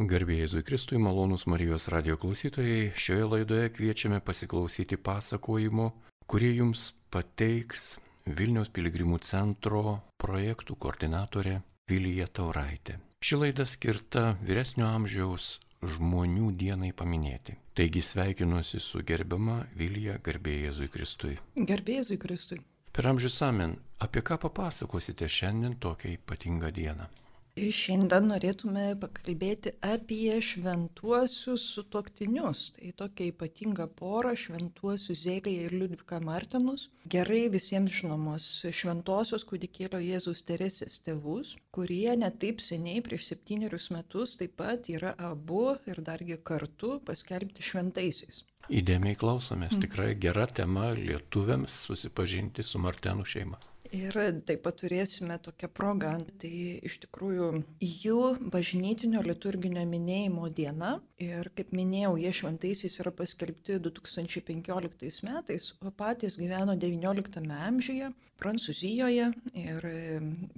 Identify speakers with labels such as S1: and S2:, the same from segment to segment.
S1: Garbėjai Jėzui Kristui, malonus Marijos radio klausytojai, šioje laidoje kviečiame pasiklausyti pasakojimo, kurį jums pateiks Vilniaus piligrimų centro projektų koordinatorė Vilija Tauraitė. Ši laida skirta vyresnio amžiaus žmonių dienai paminėti. Taigi sveikinuosi su gerbiama Vilija Garbėjai Jėzui Kristui.
S2: Garbėjai Jėzui Kristui.
S1: Per amžius amen, apie ką papasakosite šiandien tokią ypatingą dieną?
S2: Šiandien norėtume pakalbėti apie šventuosius sutoktinius. Tai tokia ypatinga pora šventuosius Zėlėje ir Liudvika Martinus. Gerai visiems žinomos šventosios kūdikėlio Jėzus Teresės tėvus, kurie netaip seniai prieš septynerius metus taip pat yra abu ir dargi kartu paskelbti šventaisiais.
S1: Įdėmiai klausomės, tikrai gera tema lietuviams susipažinti su Martenų šeima.
S2: Ir taip pat turėsime tokią progą. Tai iš tikrųjų jų bažnytinio liturginio minėjimo diena. Ir kaip minėjau, jie šventaisiais yra paskelbti 2015 metais, o patys gyveno XIX amžiuje Prancūzijoje. Ir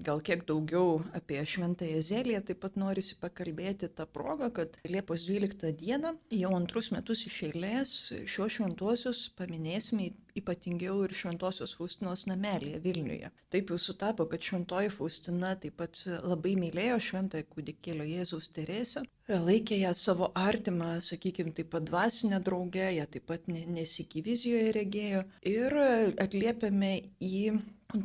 S2: gal kiek daugiau apie šventąją Zeliją taip pat norisi pakalbėti tą progą, kad Liepos 12 dieną jau antrus metus iš eilės šios šventuosius paminėsime ypatingiau ir Šventojios Faustinos namelėje Vilniuje. Taip jau sutapo, kad Šventoji Faustina taip pat labai mylėjo Šventąją kūdikėlio Jėzaus Teresę, laikė ją savo artimą, sakykime, taip pat dvasinę draugę, ją taip pat nesikivizijoje regėjo ir atliepiame į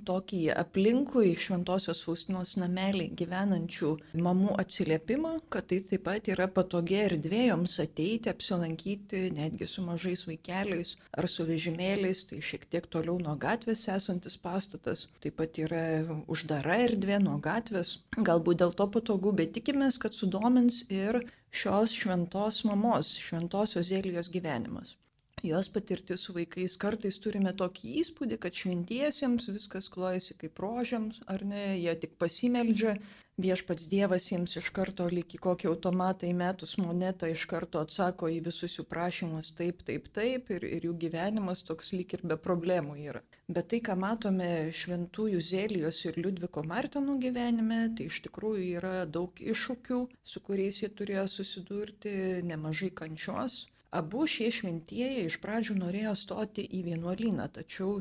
S2: tokį aplinkui Šventojios Faustinos namelį gyvenančių mamų atsiliepimą, kad tai taip pat yra patogia erdvė joms ateiti, apsilankyti netgi su mažais vaikeliais ar su vežimėliais, tai šiek tiek toliau nuo gatvės esantis pastatas, taip pat yra uždara erdvė nuo gatvės, galbūt dėl to patogu, bet tikimės, kad sudomins ir šios šventos mamos, šventosios Zelijos gyvenimas jos patirtis su vaikais. Kartais turime tokį įspūdį, kad šventiesiems viskas klojasi kaip rožiams, ar ne, jie tik pasimeldžia, viešpats Dievas jiems iš karto lyg į kokį automatą įmetus monetą iš karto atsako į visus jų prašymus taip, taip, taip ir, ir jų gyvenimas toks lyg ir be problemų yra. Bet tai, ką matome šventųjų Zelijos ir Liudviko Martinų gyvenime, tai iš tikrųjų yra daug iššūkių, su kuriais jie turėjo susidurti, nemažai kančios Abu šie šventieji iš pradžių norėjo stoti į vienuolyną, tačiau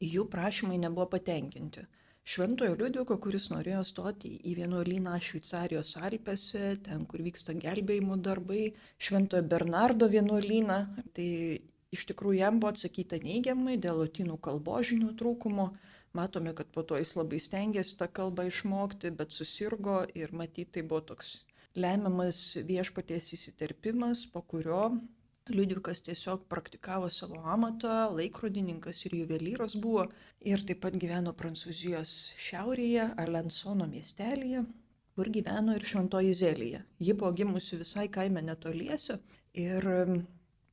S2: jų prašymai nebuvo patenkinti. Šventojo Liudviko, kuris norėjo stoti į vienuolyną Šveicarijos Alpėse, ten, kur vyksta gelbėjimo darbai, Šventojo Bernardo vienuolyną, tai iš tikrųjų jam buvo atsakyta neigiamai dėl latinų kalbos žinių trūkumo. Matome, kad po to jis labai stengiasi tą kalbą išmokti, bet susirgo ir matyti tai buvo toks lemiamas viešpaties įsiterpimas, po kurio Liudvikas tiesiog praktikavo savo amatą, laikrodininkas ir juvelyras buvo ir taip pat gyveno Prancūzijos šiaurėje, Alensono miestelėje, kur gyveno ir Šventoji Zelija. Ji buvo gimusi visai kaime netoliese ir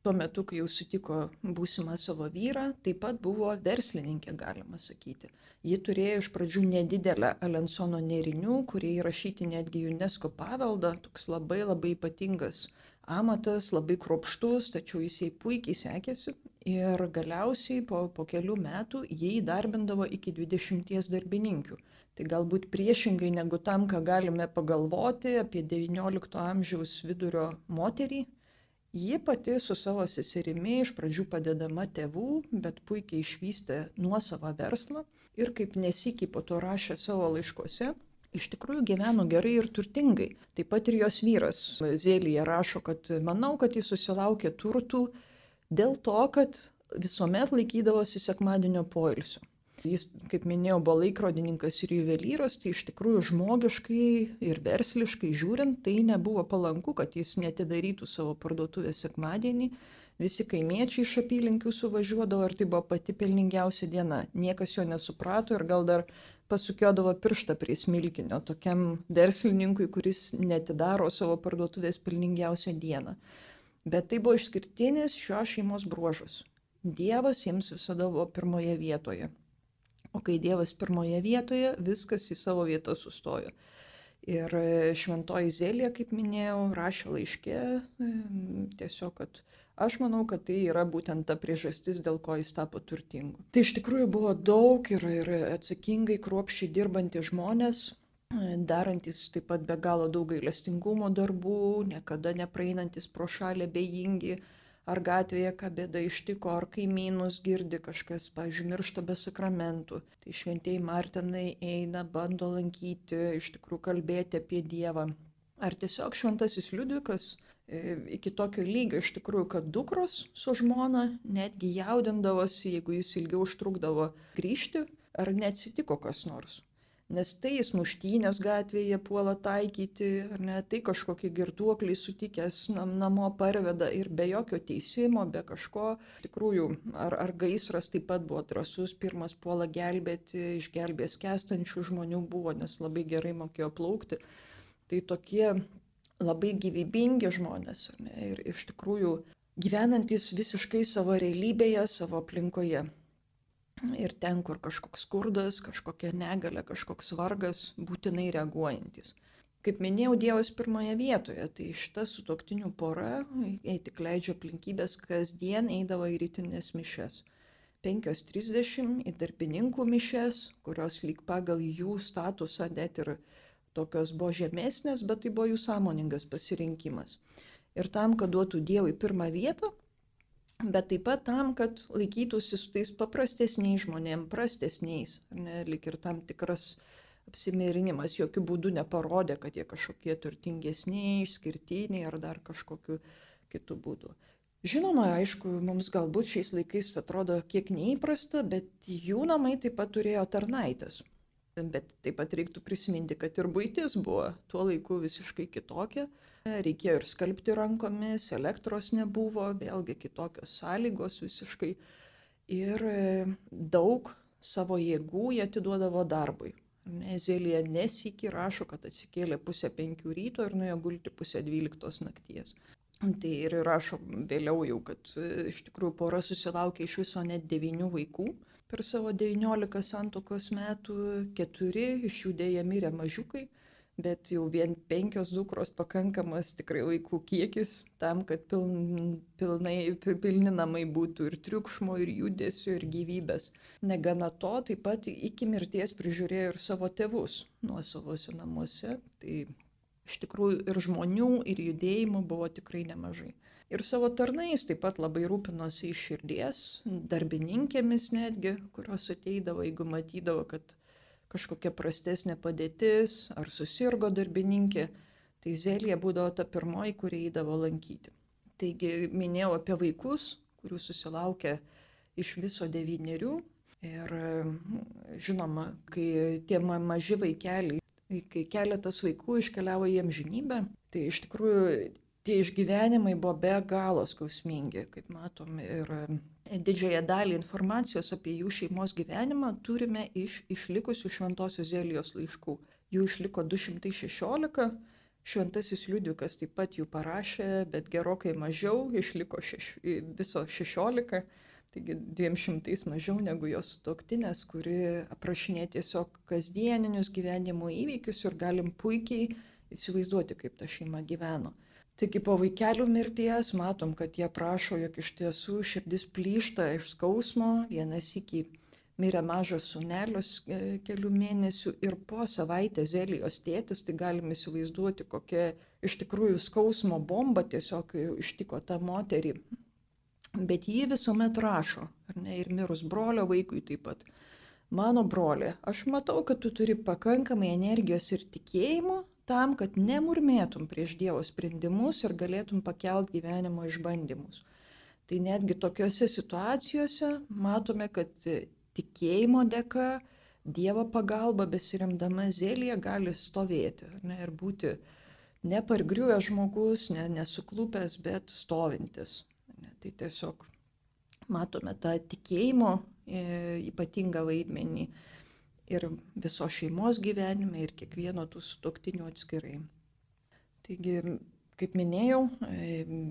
S2: tuo metu, kai jau sutiko būsimą savo vyrą, taip pat buvo verslininkė, galima sakyti. Ji turėjo iš pradžių nedidelę Alensono nerinių, kurie įrašyti netgi UNESCO paveldą, toks labai labai ypatingas amatas, labai kropštus, tačiau jisai puikiai sekėsi ir galiausiai po, po kelių metų jį įdarbindavo iki 20 darbininkių. Tai galbūt priešingai negu tam, ką galime pagalvoti apie XIX amžiaus vidurio moterį, Ji pati su savo seserimi iš pradžių padedama tėvų, bet puikiai išvystė nuosavą verslą ir kaip nesikį po to rašė savo laiškose, iš tikrųjų gyveno gerai ir turtingai. Taip pat ir jos vyras Zėlyje rašo, kad manau, kad jis susilaukė turtų dėl to, kad visuomet laikydavosi sekmadienio poilsio. Jis, kaip minėjau, buvo laikrodininkas ir juvelyras, tai iš tikrųjų žmogiškai ir versliškai žiūrint, tai nebuvo palanku, kad jis netidarytų savo parduotuvės sekmadienį. Visi kaimiečiai iš apylinkių suvažiuodavo ir tai buvo pati pelningiausia diena. Niekas jo nesuprato ir gal dar pasukiodavo pirštą prie smilkinio tokiam verslininkui, kuris netidaro savo parduotuvės pelningiausią dieną. Bet tai buvo išskirtinis šios šeimos bruožas. Dievas jiems visada buvo pirmoje vietoje. O kai Dievas pirmoje vietoje, viskas į savo vietą sustojo. Ir e, šventoji Zelė, kaip minėjau, rašė laiškė tiesiog, kad aš manau, kad tai yra būtent ta priežastis, dėl ko jis tapo turtingu. Tai iš tikrųjų buvo daug ir, ir atsakingai, kruopšiai dirbantys žmonės, darantis taip pat be galo daug gailestingumo darbų, niekada nepraeinantis pro šalį bejingi, ar gatvėje ką bėda ištiko, ar kaimynus girdi kažkas, pažiūrėjau, miršta be sakramentų. Tai šventieji Martinai eina, bando lankyti, iš tikrųjų kalbėti apie Dievą. Ar tiesiog šventasis Liudvikas iki tokio lygio iš tikrųjų, kad dukros su žmona netgi jaudindavosi, jeigu jis ilgiau užtrukdavo grįžti, ar neatsitiko kas nors nes tai jis muštynės gatvėje puola taikyti, ar ne, tai kažkokį girtuoklį sutikęs nam, namo parveda ir be jokio teisimo, be kažko. Tikrųjų, ar, ar gaisras taip pat buvo drasus, pirmas puola gelbėti, išgelbės kestančių žmonių buvo, nes labai gerai mokėjo plaukti. Tai tokie labai gyvybingi žmonės ne, ir iš tikrųjų gyvenantis visiškai savo realybėje, savo aplinkoje. Ir ten, kur kažkoks skurdas, kažkokia negalė, kažkoks vargas, būtinai reaguojantis. Kaip minėjau, Dievas pirmoje vietoje, tai šita sutoktinių pora, jei tik leidžia aplinkybės, kasdien eidavo į rytinės mišes. 5.30 į darbininkų mišes, kurios lyg pagal jų statusą net ir tokios buvo žemesnės, bet tai buvo jų sąmoningas pasirinkimas. Ir tam, kad duotų Dievui pirmą vietą, bet taip pat tam, kad laikytųsi su tais paprastesniais žmonėm, prastesniais, ne, lik ir tam tikras apsimerinimas jokių būdų neparodė, kad jie kažkokie turtingesniai, išskirtiniai ar dar kažkokiu kitų būdų. Žinoma, aišku, mums galbūt šiais laikais atrodo kiek neįprasta, bet jų namai taip pat turėjo tarnaitės. Bet taip pat reiktų prisiminti, kad ir būtis buvo tuo laiku visiškai kitokia. Reikėjo ir skalbti rankomis, elektros nebuvo, vėlgi kitokios sąlygos visiškai. Ir e, daug savo jėgų jie atiduodavo darbui. Ezelija nesikį rašo, kad atsikėlė pusę penkių ryto ir nuėjo gulti pusę dvyliktos nakties. Tai ir rašo vėliau jau, kad e, iš tikrųjų pora susilaukė iš viso net devynių vaikų per savo 19 santokos metų, keturi iš jų dėja mirė mažiukai, bet jau vien penkios dukros pakankamas tikrai vaikų kiekis tam, kad piln, pilnai, pilni namai būtų ir triukšmo, ir judesio, ir gyvybės. Negana to, taip pat iki mirties prižiūrėjo ir savo tėvus nuo savose namuose. Tai iš tikrųjų ir žmonių, ir judėjimų buvo tikrai nemažai. Ir savo tarnais taip pat labai rūpinosi iš širdies, darbininkėmis netgi, kurios ateidavo, jeigu matydavo, kad kažkokia prastesnė padėtis ar susirgo darbininkė, tai Zelija būdavo ta pirmoji, kuri eidavo lankyti. Taigi minėjau apie vaikus, kurių susilaukė iš viso devynerių. Ir žinoma, kai tie maži vaikeliai, kai keletas vaikų iškeliavo į amžinybę, tai iš tikrųjų tie išgyvenimai buvo be galo skausmingi, kaip matom, ir e, didžiąją dalį informacijos apie jų šeimos gyvenimą turime iš išlikusių Šventojios Zelijos laiškų. Jų išliko 216, Šventasis Liudvikas taip pat jų parašė, bet gerokai mažiau, išliko šeš, viso 16, taigi 200 mažiau negu jos sutoktinės, kuri aprašinė tiesiog kasdieninius gyvenimo įvykius ir galim puikiai įsivaizduoti, kaip ta šeima gyveno. Taigi po vaikelių mirties matom, kad jie prašo, jog iš tiesų širdis plyšta iš skausmo, vienas iki mirė mažas sunelius e, kelių mėnesių ir po savaitės Zelijos tėtis, tai galim įsivaizduoti, kokia iš tikrųjų skausmo bomba tiesiog ištiko tą moterį. Bet jį visuomet rašo, ar ne, ir mirus brolio vaikui taip pat. Mano brolė, aš matau, kad tu turi pakankamai energijos ir tikėjimo, tam, kad nemurmėtum prieš Dievo sprendimus ir galėtum pakelt gyvenimo išbandymus. Tai netgi tokiuose situacijose matome, kad tikėjimo dėka, Dievo pagalba besiremdama zėlėje gali stovėti ne, ir būti nepargriuvęs žmogus, ne, nesuklupęs, bet stovintis. Ne, tai tiesiog matome tą tikėjimo e, ypatingą vaidmenį ir viso šeimos gyvenime, ir kiekvieno tų sutoktinių atskirai. Taigi, kaip minėjau,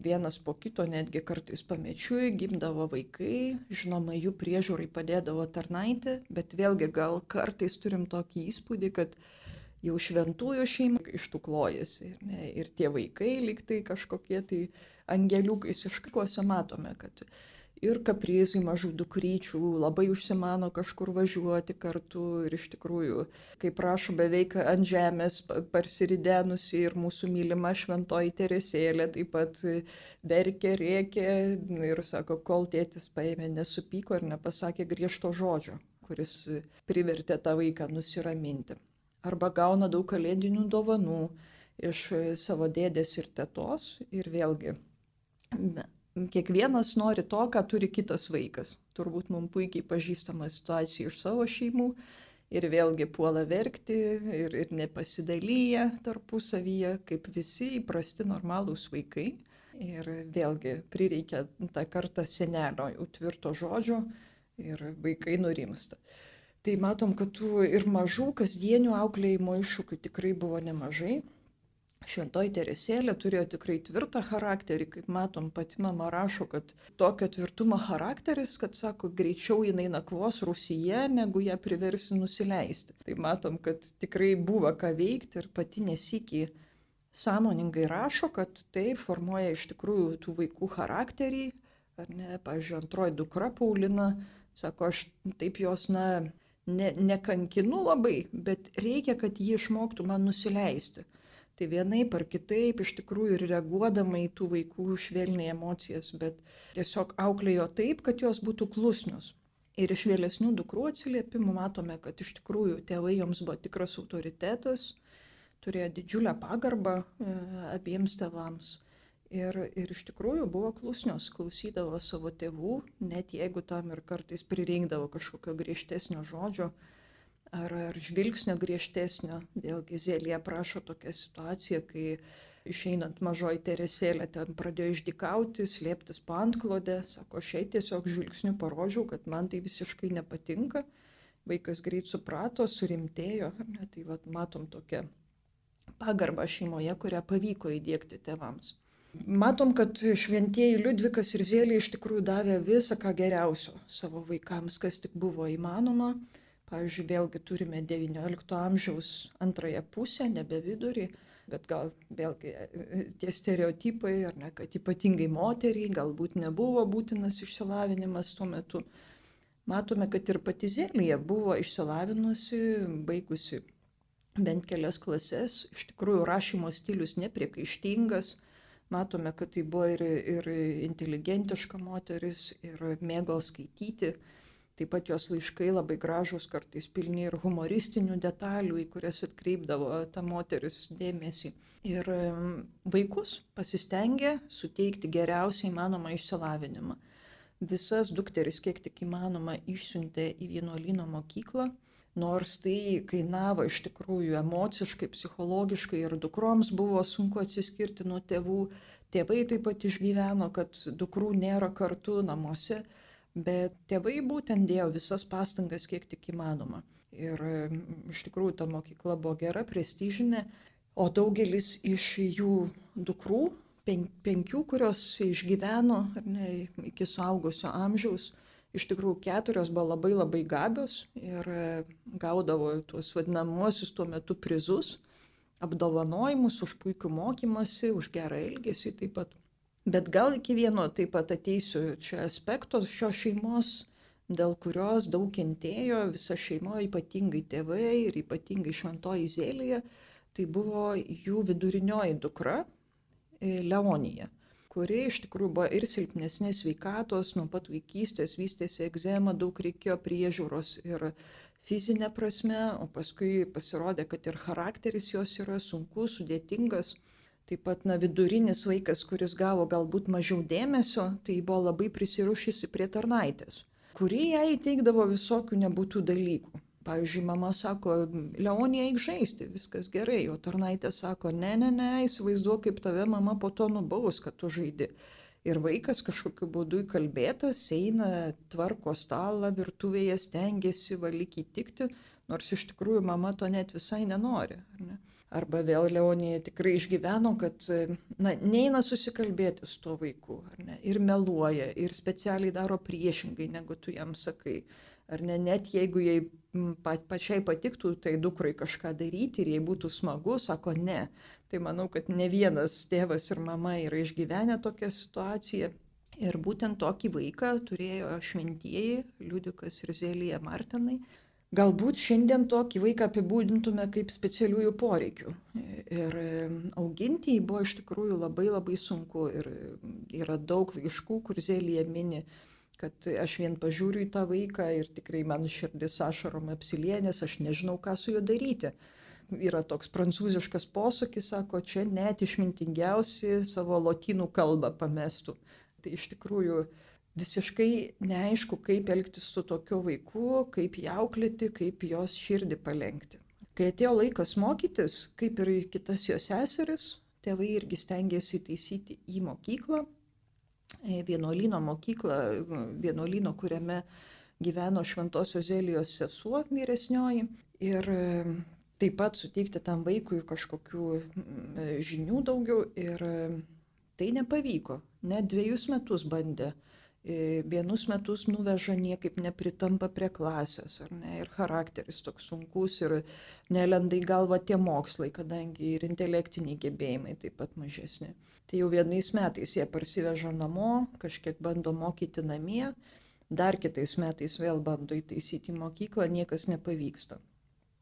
S2: vienas po kito netgi kartais pamečiui gimdavo vaikai, žinoma, jų priežiūrai padėdavo tarnaitė, bet vėlgi gal kartais turim tokį įspūdį, kad jau šventųjų šeima iš tų klojasi. Ne? Ir tie vaikai liktai kažkokie tai angeliukais iš kuose matome, kad ir kaprizai mažų dukryčių, labai užsimano kažkur važiuoti kartu ir iš tikrųjų, kaip prašo, beveik ant žemės parsiridenusi ir mūsų mylima šventoji Teresėlė taip pat verkė, rėkė ir sako, kol tėtis paėmė, nesupyko ir nepasakė griežto žodžio, kuris privertė tą vaiką nusiraminti. Arba gauna daug kalėdinių dovanų iš savo dėdės ir tetos ir vėlgi kiekvienas nori to, ką turi kitas vaikas. Turbūt mums puikiai pažįstama situacija iš savo šeimų ir vėlgi puola verkti ir, ir nepasidalyja tarpusavyje, kaip visi įprasti normalūs vaikai. Ir vėlgi prireikia tą kartą senelio jau tvirto žodžio ir vaikai nurimsta. Tai matom, kad tų ir mažų kasdienių auklėjimo iššūkių tikrai buvo nemažai. Šventoji Teresėlė turėjo tikrai tvirtą charakterį, kaip matom, pati mama rašo, kad tokio tvirtumo charakteris, kad sako, greičiau jinai nakvos Rusija, negu ją priversi nusileisti. Tai matom, kad tikrai buvo ką veikti ir pati nesikį sąmoningai rašo, kad tai formuoja iš tikrųjų tų vaikų charakterį, ar ne, pažiūrėjau, antroji dukra Paulina, sako, aš taip jos, na, ne, nekankinu labai, bet reikia, kad ji išmoktų man nusileisti tai vienaip ar kitaip iš tikrųjų ir reaguodama į tų vaikų švelniai emocijas, bet tiesiog auklėjo taip, kad jos būtų klusnios. Ir iš vėlesnių dukrų atsiliepimų matome, kad iš tikrųjų tėvai joms buvo tikras autoritetas, turėjo didžiulę pagarbą e, abiems tėvams. Ir, ir iš tikrųjų buvo klusnios, klausydavo savo tėvų, net jeigu tam ir kartais pririnkdavo kažkokio griežtesnio žodžio, ar, ar žvilgsnio griežtesnio. Vėlgi Zelija prašo tokią situaciją, kai išeinant mažoji Teresėlė ten pradėjo išdikauti, slėptis po antklodę, sako, šiai tiesiog žvilgsniu parodžiau, kad man tai visiškai nepatinka. Vaikas greit suprato, surimtėjo, ne, tai vat, matom tokią pagarbą šeimoje, kurią pavyko įdėkti tėvams. Matom, kad šventieji Liudvikas ir Zėlė iš tikrųjų davė visą ką geriausio savo vaikams, kas tik buvo įmanoma. Pavyzdžiui, vėlgi turime XIX amžiaus antrąją pusę, nebe vidurį, bet gal vėlgi e, e, tie stereotipai, ar ne, kad ypatingai moteriai galbūt nebuvo būtinas išsilavinimas tuo metu. Matome, kad ir pati Zelija buvo išsilavinusi, baigusi bent kelias klases, iš tikrųjų rašymo stilius nepriekaištingas, matome, kad tai buvo ir, ir inteligentiška moteris, ir mėgo skaityti Taip pat jos laiškai labai gražus, kartais pilni ir humoristinių detalių, į kurias atkreipdavo ta moteris dėmesį. Ir vaikus pasistengė suteikti geriausiai įmanomą išsilavinimą. Visas dukteris, kiek tik įmanoma, išsiuntė į vienuolino mokyklą, nors tai kainavo iš tikrųjų emociškai, psichologiškai ir dukroms buvo sunku atsiskirti nuo tėvų. Tėvai taip pat išgyveno, kad dukrų nėra kartu namuose bet tėvai būtent dėjo visas pastangas, kiek tik įmanoma. Ir iš tikrųjų ta mokykla buvo gera, prestižinė, o daugelis iš jų dukrų, pen, penkių, kurios išgyveno ne, iki suaugusio amžiaus, iš tikrųjų keturios buvo labai labai gabios ir gaudavo tuos vadinamuosius tuo metu prizus, apdovanojimus už puikų mokymasi, už gerą elgesį taip pat. Bet gal iki vieno taip pat ateisiu čia aspekto šios šeimos, dėl kurios daug kentėjo visa šeima, ypatingai tėvai ir ypatingai šventoji Zėlėje, tai buvo jų vidurinioji dukra e, Leonija, kuri iš tikrųjų buvo ir silpnesnės veikatos, nuo pat vaikystės vystėsi egzema, daug reikėjo priežiūros ir fizinė prasme, o paskui pasirodė, kad ir charakteris jos yra sunkus, sudėtingas. Taip pat, na, vidurinis vaikas, kuris gavo galbūt mažiau dėmesio, tai buvo labai prisirišusi prie tarnaitės, kuri jai įteikdavo visokių nebūtų dalykų. Pavyzdžiui, mama sako, Leonija eik žaisti, viskas gerai, o tarnaitė sako, ne, ne, ne, įsivaizduok, kaip tave mama po to nubaus, kad tu žaidi. Ir vaikas kažkokiu būdu įkalbėtas, eina, tvarko stalą, virtuvėje stengiasi valykį tikti, nors iš tikrųjų mama to net visai nenori. Ne? Arba vėl Leonija tikrai išgyveno, kad na, neina susikalbėti su tuo vaiku, ne, ir meluoja, ir specialiai daro priešingai, negu tu jam sakai. Ar ne, net jeigu jai pa, pačiai patiktų tai dukrai kažką daryti ir jai būtų smagu, sako ne. Tai manau, kad ne vienas tėvas ir mama yra išgyvenę tokią situaciją. Ir būtent tokį vaiką turėjo šventieji Liudikas ir Zelija Martinai. Galbūt šiandien tokį vaiką apibūdintume kaip specialiųjų poreikių. Ir auginti jį buvo iš tikrųjų labai labai sunku. Ir yra daug laiškų, kur Zelija mini, kad aš vien pažiūriu į tą vaiką ir tikrai man širdis ašarom apsilie, nes aš nežinau, ką su juo daryti. Yra toks prancūziškas posakis, sako, čia net išmintingiausi savo lotynų kalbą pamestų. Tai iš tikrųjų visiškai neaišku, kaip elgtis su tokiu vaiku, kaip jį auklėti, kaip jos širdį palengti. Kai atėjo laikas mokytis, kaip ir kitas jos seseris, tėvai irgi stengiasi įtaisyti į mokyklą, vienuolino mokyklą, vienuolino, kuriame gyveno Šventosios Zelijos sesuo vyresnioji. Ir taip pat suteikti tam vaikui kažkokių žinių daugiau. Ir Tai nepavyko. Net dviejus metus bandė. E, vienus metus nuveža niekaip nepritampa prie klasės, ar ne, ir charakteris toks sunkus, ir nelenda į galvą tie mokslai, kadangi ir intelektiniai gebėjimai taip pat mažesni. Tai jau vienais metais jie parsiveža namo, kažkiek bando mokyti namie, dar kitais metais vėl bando įtaisyti mokyklą, niekas nepavyksta.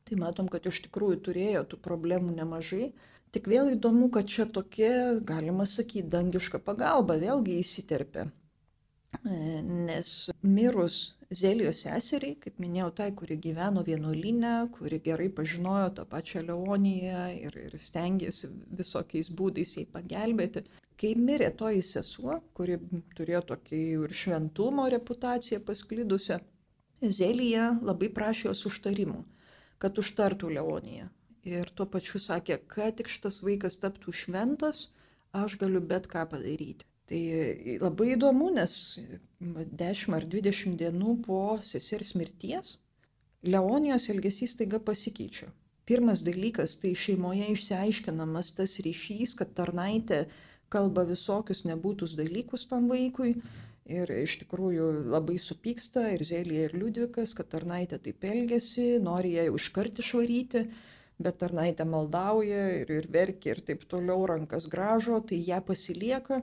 S2: Tai matom, kad iš tikrųjų turėjo tų problemų nemažai, Tik vėl įdomu, kad čia tokia, galima sakyti, dangiška pagalba vėlgi įsiterpia. E, nes mirus Zelijos seseriai, kaip minėjau, tai, kuri gyveno vienuolinę, kuri gerai pažinojo tą pačią Leoniją ir, ir stengiasi visokiais būdais jai pagelbėti, kai mirė toji sesuo, kuri turėjo tokį ir šventumo reputaciją pasklidusią, Zelija labai prašė jos užtarimų, kad užtartų Leoniją ir tuo pačiu sakė, kad tik šitas vaikas taptų šventas, aš galiu bet ką padaryti. Tai labai įdomu, nes 10 ar 20 dienų po sesers mirties Leonijos elgesys taiga pasikeičia. Pirmas dalykas, tai šeimoje išsiaiškinamas tas ryšys, kad tarnaitė kalba visokius nebūtus dalykus tam vaikui. Ir iš tikrųjų labai supyksta ir Zelija, ir Liudvikas, kad tarnaitė taip elgesi, nori ją iškart išvaryti bet tarnaitė maldauja ir, ir verkia ir taip toliau rankas gražo, tai ją pasilieka,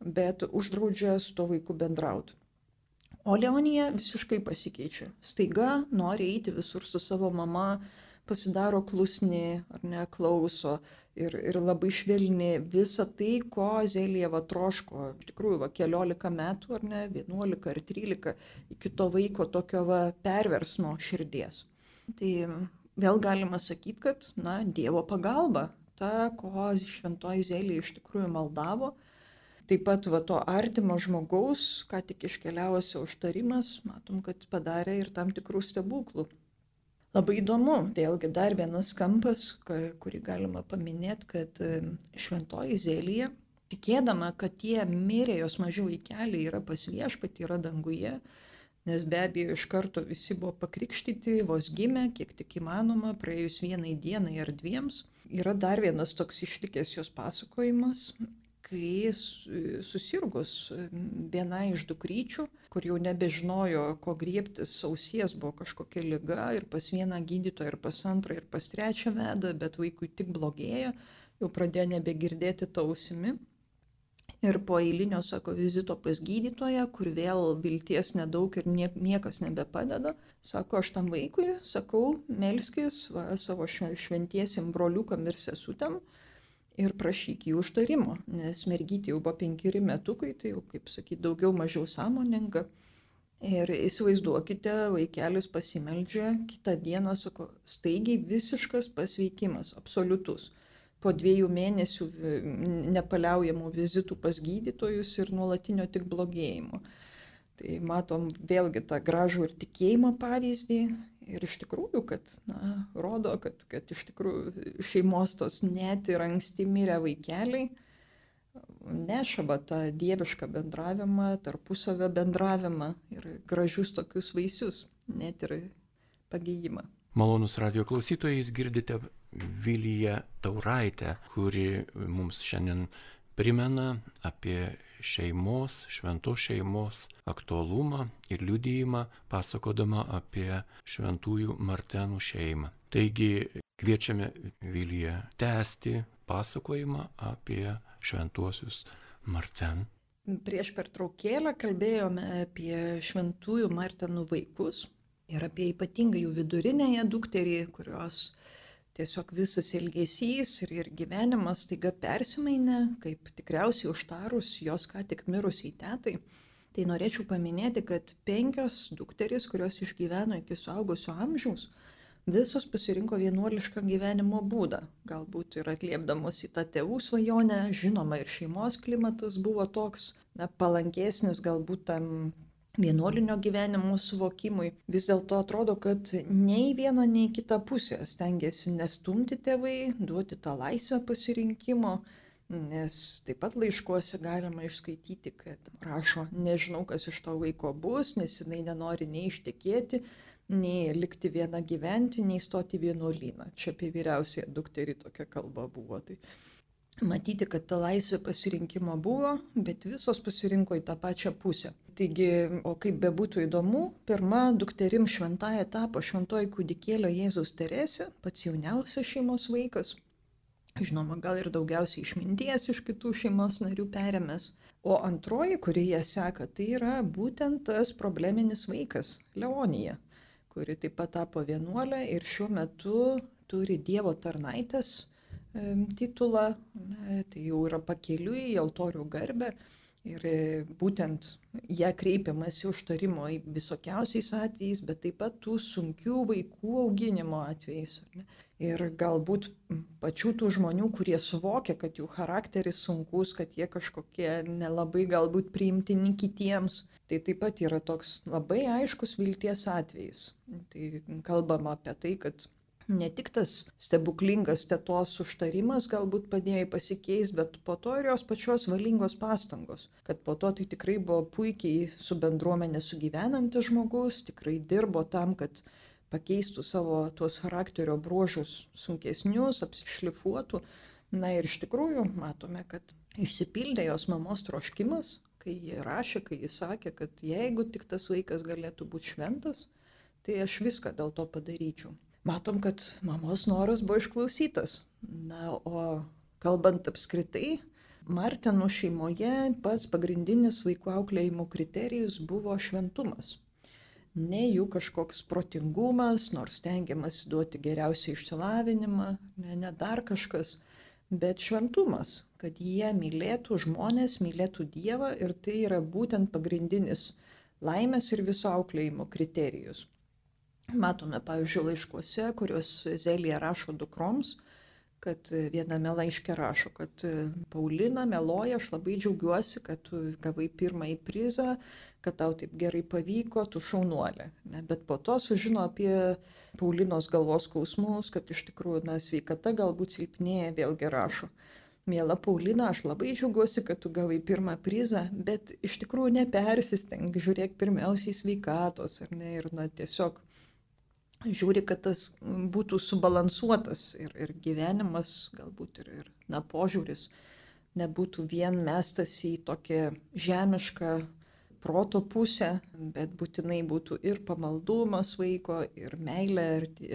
S2: bet uždraudžia su to vaiku bendrauti. O Leonija visiškai pasikeičia. Staiga nori eiti visur su savo mama, pasidaro klusni ar neklauso ir, ir labai švelni visą tai, ko Zelijeva troško. Iš tikrųjų, va, keliolika metų ar ne, vienuolika ar trylika iki to vaiko tokio va, perversmo širdies. Tai vėl galima sakyti, kad, na, Dievo pagalba, ta, ko šventoji Zelė iš tikrųjų maldavo. Taip pat va to artimo žmogaus, ką tik iškeliavusio užtarimas, matom, kad padarė ir tam tikrų stebuklų. Labai įdomu, vėlgi dar vienas kampas, kurį galima paminėti, kad šventoji Zelija, tikėdama, kad tie mirė jos maži vaikeliai yra pas viešpatį, yra danguje, nes be abejo iš karto visi buvo pakrikštyti, vos gimė, kiek tik įmanoma, praėjus vienai dienai ar dviems. Yra dar vienas toks išlikęs jos pasakojimas, kai susirgus viena iš dukryčių, kur jau nebežinojo, ko griebtis, ausies buvo kažkokia lyga ir pas vieną gydytoją, ir pas antrą, ir pas trečią vedą, bet vaikui tik blogėjo, jau pradėjo nebegirdėti tausimi. Ir po eilinio, sako, vizito pas gydytoją, kur vėl vilties nedaug ir nie, niekas nebepadeda, sako, aš tam vaikui, sakau, melskis va, savo šventiesim broliukam ir sesutėm ir prašyk jų užtarimo, nes mergytė jau buvo penkeri metukai, tai jau, kaip sakyti, daugiau mažiau sąmoninga. Ir įsivaizduokite, vaikelis pasimeldžia, kitą dieną, sako, staigiai visiškas pasveikimas, absoliutus po dviejų mėnesių nepaliaujamų vizitų pas gydytojus ir nuolatinio tik blogėjimo. Tai matom vėlgi tą gražų ir tikėjimo pavyzdį ir iš tikrųjų, kad, na, rodo, kad, kad iš tikrųjų šeimos tos net ir anksti mirę vaikeliai nešava tą dievišką bendravimą, tarpusavio bendravimą ir gražius tokius vaisius, net ir pagyjimą.
S1: Malonus radio klausytojai, jūs girdite Viliją Tauraitę, kuri mums šiandien primena apie šeimos, šventos šeimos aktualumą ir liudijimą, pasakodama apie šventųjų Martenų šeimą. Taigi kviečiame Viliją tęsti pasakojimą apie šventuosius Marten
S2: Prieš pertraukėlę kalbėjome apie šventųjų Martinų vaikus ir apie ypatingai jų vidurinėje dukterį, kurios tiesiog visas elgesys ir, ir gyvenimas taiga persimainė, kaip tikriausiai užtarus jos ką tik mirusiai tetai. Tai norėčiau paminėti, kad penkios dukterys, kurios išgyveno iki suaugusio amžiaus, visos pasirinko vienuolišką gyvenimo būdą. Galbūt ir atliepdamos į tą tėvų svajonę, žinoma, ir šeimos klimatas buvo toks na, palankesnis galbūt tam vienuolinio gyvenimo suvokimui. Vis dėlto atrodo, kad nei viena, nei kita pusė stengiasi nestumti tėvai, duoti tą laisvę pasirinkimo. Nes taip pat laiškuose galima išskaityti, kad rašo, nežinau, kas iš to vaiko bus, nes jinai nenori nei ištekėti, nei likti viena gyventi, nei stoti vienuolyną. Čia apie vyriausiąją dukterį tokia kalba buvo. Tai matyti, kad ta laisvė pasirinkimo buvo, bet visos pasirinko į tą pačią pusę. Taigi, o kaip bebūtų įdomu, pirma dukterim šventąją tapo šventoji kūdikėlio Jėzaus Teresė, pats jauniausias šeimos vaikas. Žinoma, gal ir daugiausiai išminties iš kitų šeimos narių perėmęs. O antroji, kuri ją seka, tai yra būtent tas probleminis vaikas - Leonija kuri taip pat tapo vienuolė ir šiuo metu turi Dievo tarnaitės titulą, tai jau yra pakeliui į altorių garbę ir e, būtent ją kreipiamasi užtarimo visokiausiais atvejais, bet taip pat tų sunkių vaikų auginimo atvejais. Ir galbūt pačių tų žmonių, kurie suvokia, kad jų charakteris sunkus, kad jie kažkokie nelabai galbūt priimtini kitiems, tai taip pat yra toks labai aiškus vilties atvejis. Tai kalbama apie tai, kad ne tik tas stebuklingas tėtos užtarimas galbūt padėjo pasikeisti, bet po to ir jos pačios valingos pastangos. Kad po to tai tikrai buvo puikiai su bendruomenė sugyvenantis žmogus, tikrai dirbo tam, kad pakeistų savo tuos charakterio bruožus sunkesnius, apsišlifuotų. Na ir iš tikrųjų matome, kad išsipildė jos mamos troškimas, kai ji rašė, kai ji sakė, kad jeigu tik tas vaikas galėtų būti šventas, tai aš viską dėl to padaryčiau. Matom, kad mamos noras buvo išklausytas. Na, o kalbant apskritai, Martinų šeimoje pats pagrindinis vaikų auklėjimo kriterijus buvo šventumas ne jų kažkoks protingumas, nors tengiamasi duoti geriausią išsilavinimą, ne, ne dar kažkas, bet šventumas, kad jie mylėtų žmonės, mylėtų Dievą ir tai yra būtent pagrindinis laimės ir viso auklėjimo kriterijus. Matome, pavyzdžiui, laiškuose, kuriuos Zelija rašo dukroms, kad viename laiške rašo, kad Paulina meloja, aš labai džiaugiuosi, kad tu gavai pirmąjį prizą, kad tau taip gerai pavyko, tu šaunuolė. Ne? Bet po to sužino apie Paulinos galvos skausmus, kad iš tikrųjų, na, sveikata galbūt silpnėja, vėlgi rašo. Mėla Paulina, aš labai džiaugiuosi, kad tu gavai pirmą prizą, bet iš tikrųjų nepersistenk, žiūrėk pirmiausiai sveikatos, ar ne, ir na, tiesiog žiūri, kad tas būtų subalansuotas ir, ir gyvenimas, galbūt ir, ir na, požiūris nebūtų vien mestas į tokią žemišką proto pusę, bet būtinai būtų ir pamaldumas vaiko, ir meilė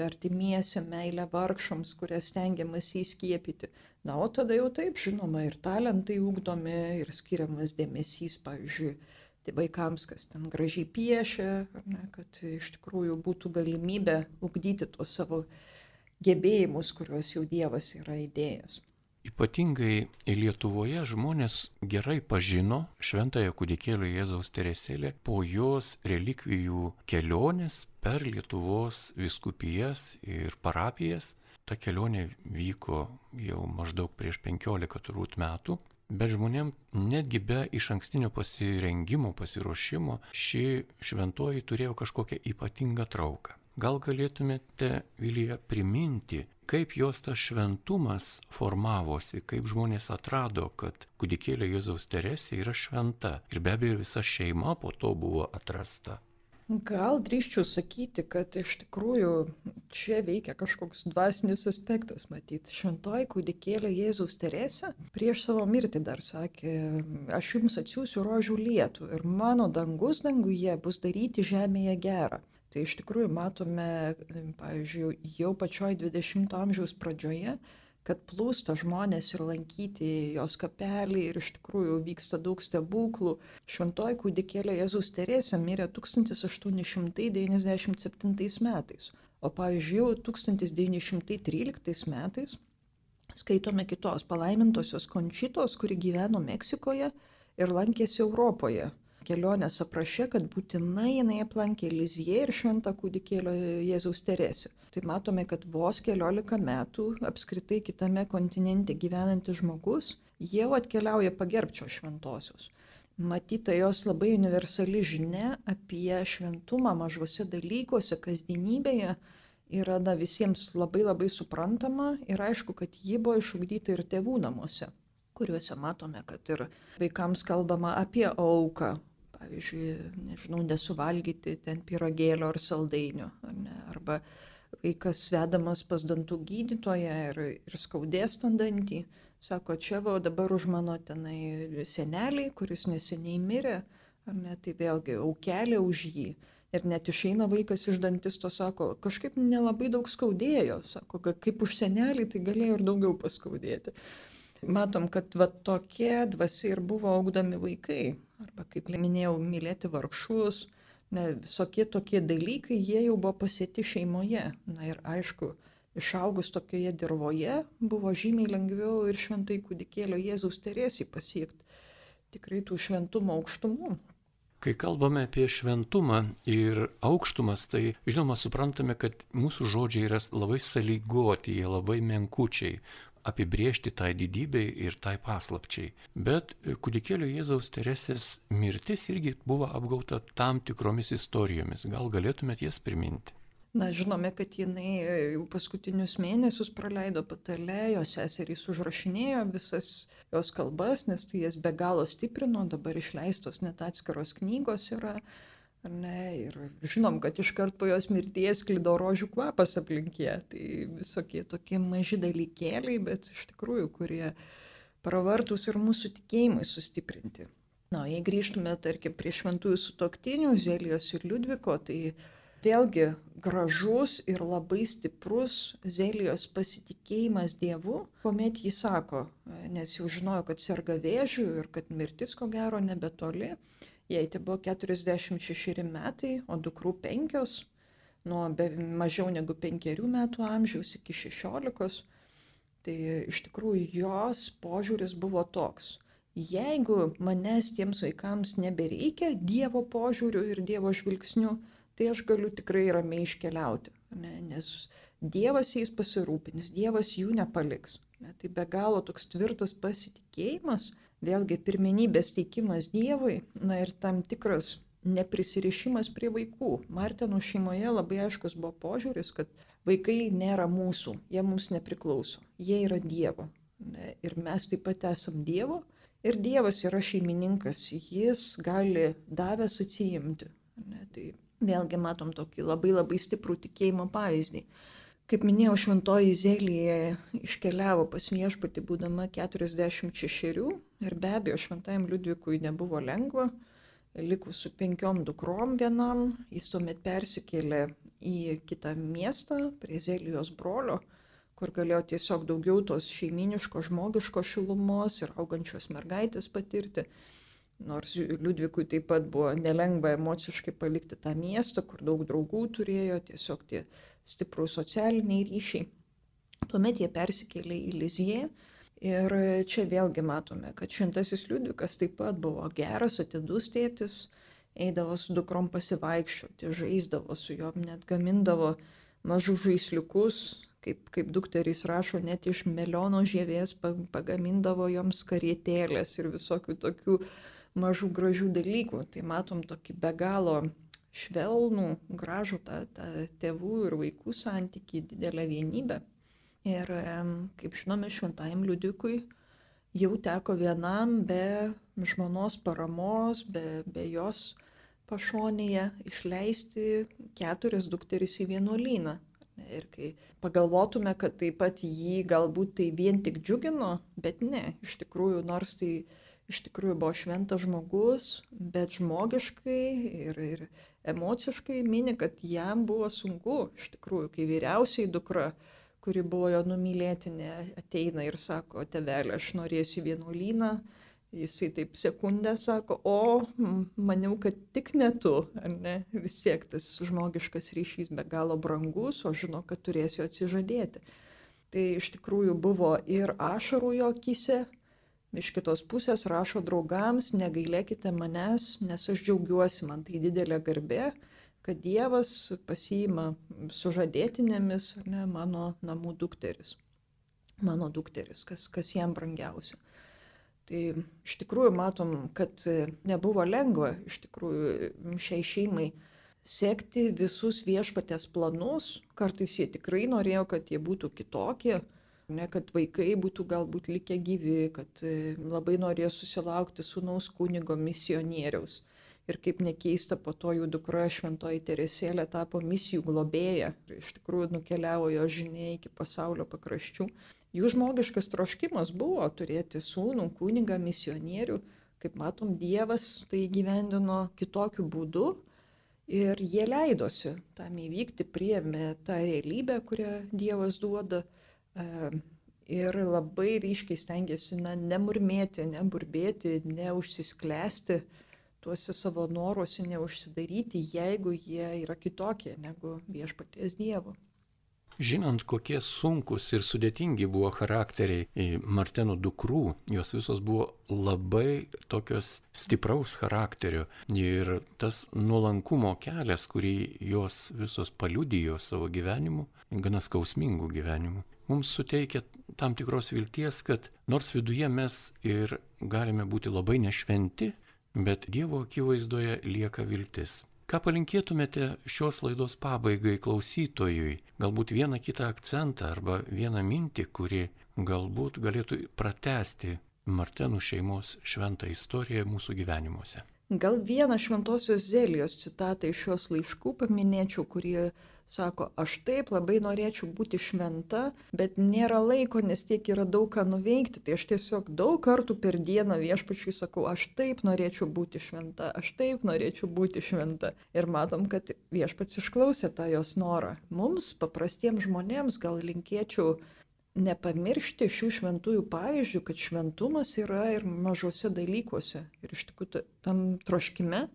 S2: artimiesiam, meilė vargšams, kurias stengiamas įskiepyti. Na, o tada jau taip, žinoma, ir talentai ugdomi, ir skiriamas dėmesys, pavyzdžiui, tai vaikams, kas ten gražiai piešia, ne, kad iš tikrųjų būtų galimybė ugdyti tuos savo gebėjimus, kuriuos jau Dievas yra įdėjęs.
S1: Ypatingai Lietuvoje žmonės gerai pažino šventąją kūdikėlio Jėzaus Teresėlę po jos relikvijų kelionės per Lietuvos viskupijas ir parapijas. Ta kelionė vyko jau maždaug prieš 15 turbūt metų. Bet žmonėm netgi be iš ankstinio pasirengimo, pasiruošimo ši šventoji turėjo kažkokią ypatingą trauką. Gal galėtumėte, Vilija, priminti, kaip jos tas šventumas formavosi, kaip žmonės atrado, kad kūdikėlė Jėzaus Teresė yra šventa ir be abejo visa šeima po to buvo atrasta.
S2: Gal drįščiau sakyti, kad iš tikrųjų čia veikia kažkoks dvasinis aspektas, matyti. Šventoji kūdikėlė Jėzaus Teresė prieš savo mirtį dar sakė, aš jums atsiųsiu rožių lietų ir mano dangus danguje bus daryti žemėje gerą. Tai iš tikrųjų matome, pavyzdžiui, jau pačioj 20-ojo amžiaus pradžioje kad plūsta žmonės ir lankyti jos kapelį ir iš tikrųjų vyksta daug stebuklų. Šventoji kūdikėlė Jėzus Teresė mirė 1897 metais, o pavyzdžiui, 1913 metais skaitome kitos palaimintosios končitos, kuri gyveno Meksikoje ir lankėsi Europoje kelionės apraše, kad būtinai jinai aplankė Liziją ir šventą kūdikėlio Jėzaus Teresę. Tai matome, kad vos keliolika metų apskritai kitame kontinente gyvenantis žmogus jau atkeliauja pagerbčio šventosios. Matyta jos labai universali žinia apie šventumą mažose dalykuose, kasdienybėje yra na, visiems labai labai suprantama ir aišku, kad ji buvo išugdyta ir tėvų namuose kuriuose matome, kad ir vaikams kalbama apie auką, pavyzdžiui, nežinau, nesuvalgyti ten piragėlio ar saldainio, ar ne, arba vaikas vedamas pas dantų gydytoją ir, ir skaudės ten dantį, sako, čia va dabar už mano tenai senelį, kuris neseniai mirė, ar ne, tai vėlgi aukelė už jį. Ir net išeina vaikas iš dantisto, sako, kažkaip nelabai daug skaudėjo, sako, kaip už senelį, tai galėjo ir daugiau paskaudėti. Matom, kad va tokie dvasia ir buvo augdami vaikai. Arba, kaip minėjau, mylėti vargšus. Ne, visokie tokie dalykai, jie jau buvo pasėti šeimoje. Na ir aišku, išaugus tokioje dirboje buvo žymiai lengviau ir šventai kūdikėlio Jėzaus terėsiai pasiekti tikrai tų šventumo aukštumų.
S1: Kai kalbame apie šventumą ir aukštumas, tai žinoma suprantame, kad mūsų žodžiai yra labai sąlygoti, jie labai menkučiai apibriežti tai didybei ir tai paslapčiai. Bet kūdikėlio Jėzaus Teresės mirtis irgi buvo apgauta tam tikromis istorijomis. Gal galėtumėt jas priminti?
S2: Na, žinome, kad jinai jau paskutinius mėnesius praleido patale, jos seserys užrašinėjo visas jos kalbas, nes tai jas be galo stiprino, dabar išleistos net atskiros knygos yra. Ne, ir žinom, kad iškart po jos mirties klido rožių kvapas aplinkie. Tai visokie tokie maži dalykėliai, bet iš tikrųjų, kurie pravartus ir mūsų tikėjimui sustiprinti. Na, jei grįžtume, tarkim, prie šventųjų sutoktinių, Zelijos ir Liudviko, tai vėlgi gražus ir labai stiprus Zelijos pasitikėjimas Dievu, kuomet jis sako, nes jau žinojo, kad serga vėžių ir kad mirtis ko gero nebetoli, Jai tai buvo 46 metai, o dukrų penkios, nuo be, mažiau negu penkerių metų amžiaus iki šešiolikos. Tai iš tikrųjų jos požiūris buvo toks. Jeigu manęs tiems vaikams nebereikia Dievo požiūriu ir Dievo žvilgsniu, tai aš galiu tikrai ramiai iškeliauti. Ne? Nes Dievas jais pasirūpins, Dievas jų nepaliks. Ne? Tai be galo toks tvirtas pasitikėjimas vėlgi pirmenybės teikimas Dievui, na ir tam tikras neprisirišimas prie vaikų. Martino šeimoje labai aiškus buvo požiūris, kad vaikai nėra mūsų, jie mums nepriklauso, jie yra Dievo. Ir mes taip pat esam Dievo. Ir Dievas yra šeimininkas, jis gali davęs atsijimti. Tai vėlgi matom tokį labai labai stiprų tikėjimo pavyzdį. Kaip minėjau, šventoji Zelija iškeliavo pas viešpatį būdama 46 ir be abejo šventajam Liudvikui nebuvo lengva, likus su penkiom dukrom vienam, jis tuomet persikėlė į kitą miestą prie Zelijos brolio, kur galėjo tiesiog daugiau tos šeiminiško žmogiško šilumos ir augančios mergaitės patirti. Nors Liudvikui taip pat buvo nelengva emociškai palikti tą miestą, kur daug draugų turėjo, tiesiog tie stiprus socialiniai ryšiai. Tuomet jie persikėlė į Liziją ir čia vėlgi matome, kad šimtasis Liudvikas taip pat buvo geras, atidus tėtis, eidavo su dukrom pasivaikščioti, žaisdavo su juom, net gamindavo mažus žaisliukus, kaip, kaip dukterys rašo, net iš meliono žievės pagamindavo joms karietėlės ir visokių tokių mažų gražių dalykų. Tai matom tokį be galo švelnų, gražų tą, tą tėvų ir vaikų santyki, didelę vienybę. Ir kaip žinome, šventajam liudikui jau teko vienam be žmonos paramos, be, be jos pašonėje išleisti keturias dukteris į vienuolyną. Ir kai pagalvotume, kad taip pat jį galbūt tai vien tik džiugino, bet ne, iš tikrųjų, nors tai iš tikrųjų buvo šventas žmogus, bet žmogiškai ir, ir emociškai mini, kad jam buvo sunku, iš tikrųjų, kai vyriausiai dukra, kuri buvo jo numylėtinė, ateina ir sako, tevelė, aš norėsiu vienuolyną. Jisai taip sekundę sako, o maniau, kad tik ne tu, ar ne? Vis tiek tas žmogiškas ryšys be galo brangus, o žino, kad turėsiu atsižadėti. Tai iš tikrųjų buvo ir ašarų jo akise, iš kitos pusės rašo draugams, negailėkite manęs, nes aš džiaugiuosi, man tai didelė garbė kad Dievas pasiima sužadėtinėmis ne, mano namų dukteris. Mano dukteris, kas, kas jam brangiausia. Tai iš tikrųjų matom, kad nebuvo lengva iš tikrųjų šiai šeimai sekti visus viešpatės planus. Kartais jie tikrai norėjo, kad jie būtų kitokie, ne, kad vaikai būtų galbūt likę gyvi, kad labai norėjo susilaukti sunaus kunigo misionieriaus ir kaip nekeista, po to jų dukra šventoji Teresėlė tapo misijų globėja ir iš tikrųjų nukeliavo jo žinia iki pasaulio pakraščių. Jų žmogiškas troškimas buvo turėti sūnų, kunigą, misionierių, kaip matom, Dievas tai gyvendino kitokiu būdu ir jie leidosi tam įvykti, priėmė tą realybę, kurią Dievas duoda. Ir labai ryškiai stengiasi na, nemurmėti, neburbėti, neužsisklęsti, tuose savo noruose neužsidaryti, jeigu jie yra kitokie negu viešpaties Dievo.
S1: Žinant, kokie sunkus ir sudėtingi buvo charakteriai Marteno dukrų, jos visos buvo labai tokios stipraus charakterio. Ir tas nuolankumo kelias, kurį jos visos paliudijo savo gyvenimu, gana skausmingų gyvenimų, mums suteikia tam tikros vilties, kad nors viduje mes ir galime būti labai nešventi, bet Dievo akivaizdoje lieka viltis. Ką palinkėtumėte šios laidos pabaigai klausytojui? Galbūt vieną kitą akcentą arba vieną mintį, kuri galbūt galėtų pratesti Martenų šeimos šventą istoriją mūsų gyvenimuose.
S2: Gal vieną šventosios Zelijos citatą iš šios laiškų paminėčiau, kurie Sako, aš taip labai norėčiau būti šventa, bet nėra laiko, nes tiek yra daug ką nuveikti. Tai aš tiesiog daug kartų per dieną viešpačiui sakau, aš taip norėčiau būti šventa, aš taip norėčiau būti šventa. Ir matom, kad viešpats išklausė tą jos norą. Mums, paprastiems žmonėms, gal linkėčiau nepamiršti šių šventųjų pavyzdžių, kad šventumas yra ir mažose dalykuose. Ir iš tikrųjų tam troškime,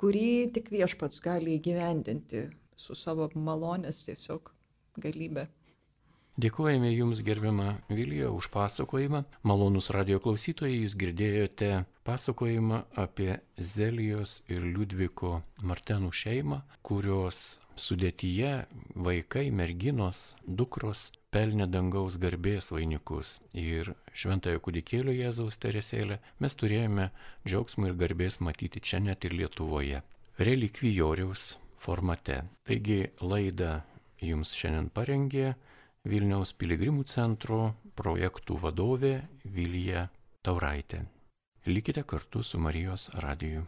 S2: kurį tik viešpats gali įgyvendinti su savo malonės tiesiog galybė.
S1: Dėkojame Jums, gerbiama Vilija, už pasakojimą. Malonus radio klausytojai, Jūs girdėjote pasakojimą apie Zelijos ir Liudviko Martenų šeimą, kurios sudėtyje vaikai, merginos, dukros pelnė dangaus garbės vainikus. Ir šventojo kudikėlio Jėzaus teresėlę mes turėjome džiaugsmų ir garbės matyti čia net ir Lietuvoje. Relikvijoriaus formate. Taigi laidą jums šiandien parengė Vilniaus piligrimų centro projektų vadovė Vilija Tauraitė. Likite kartu su Marijos radiju.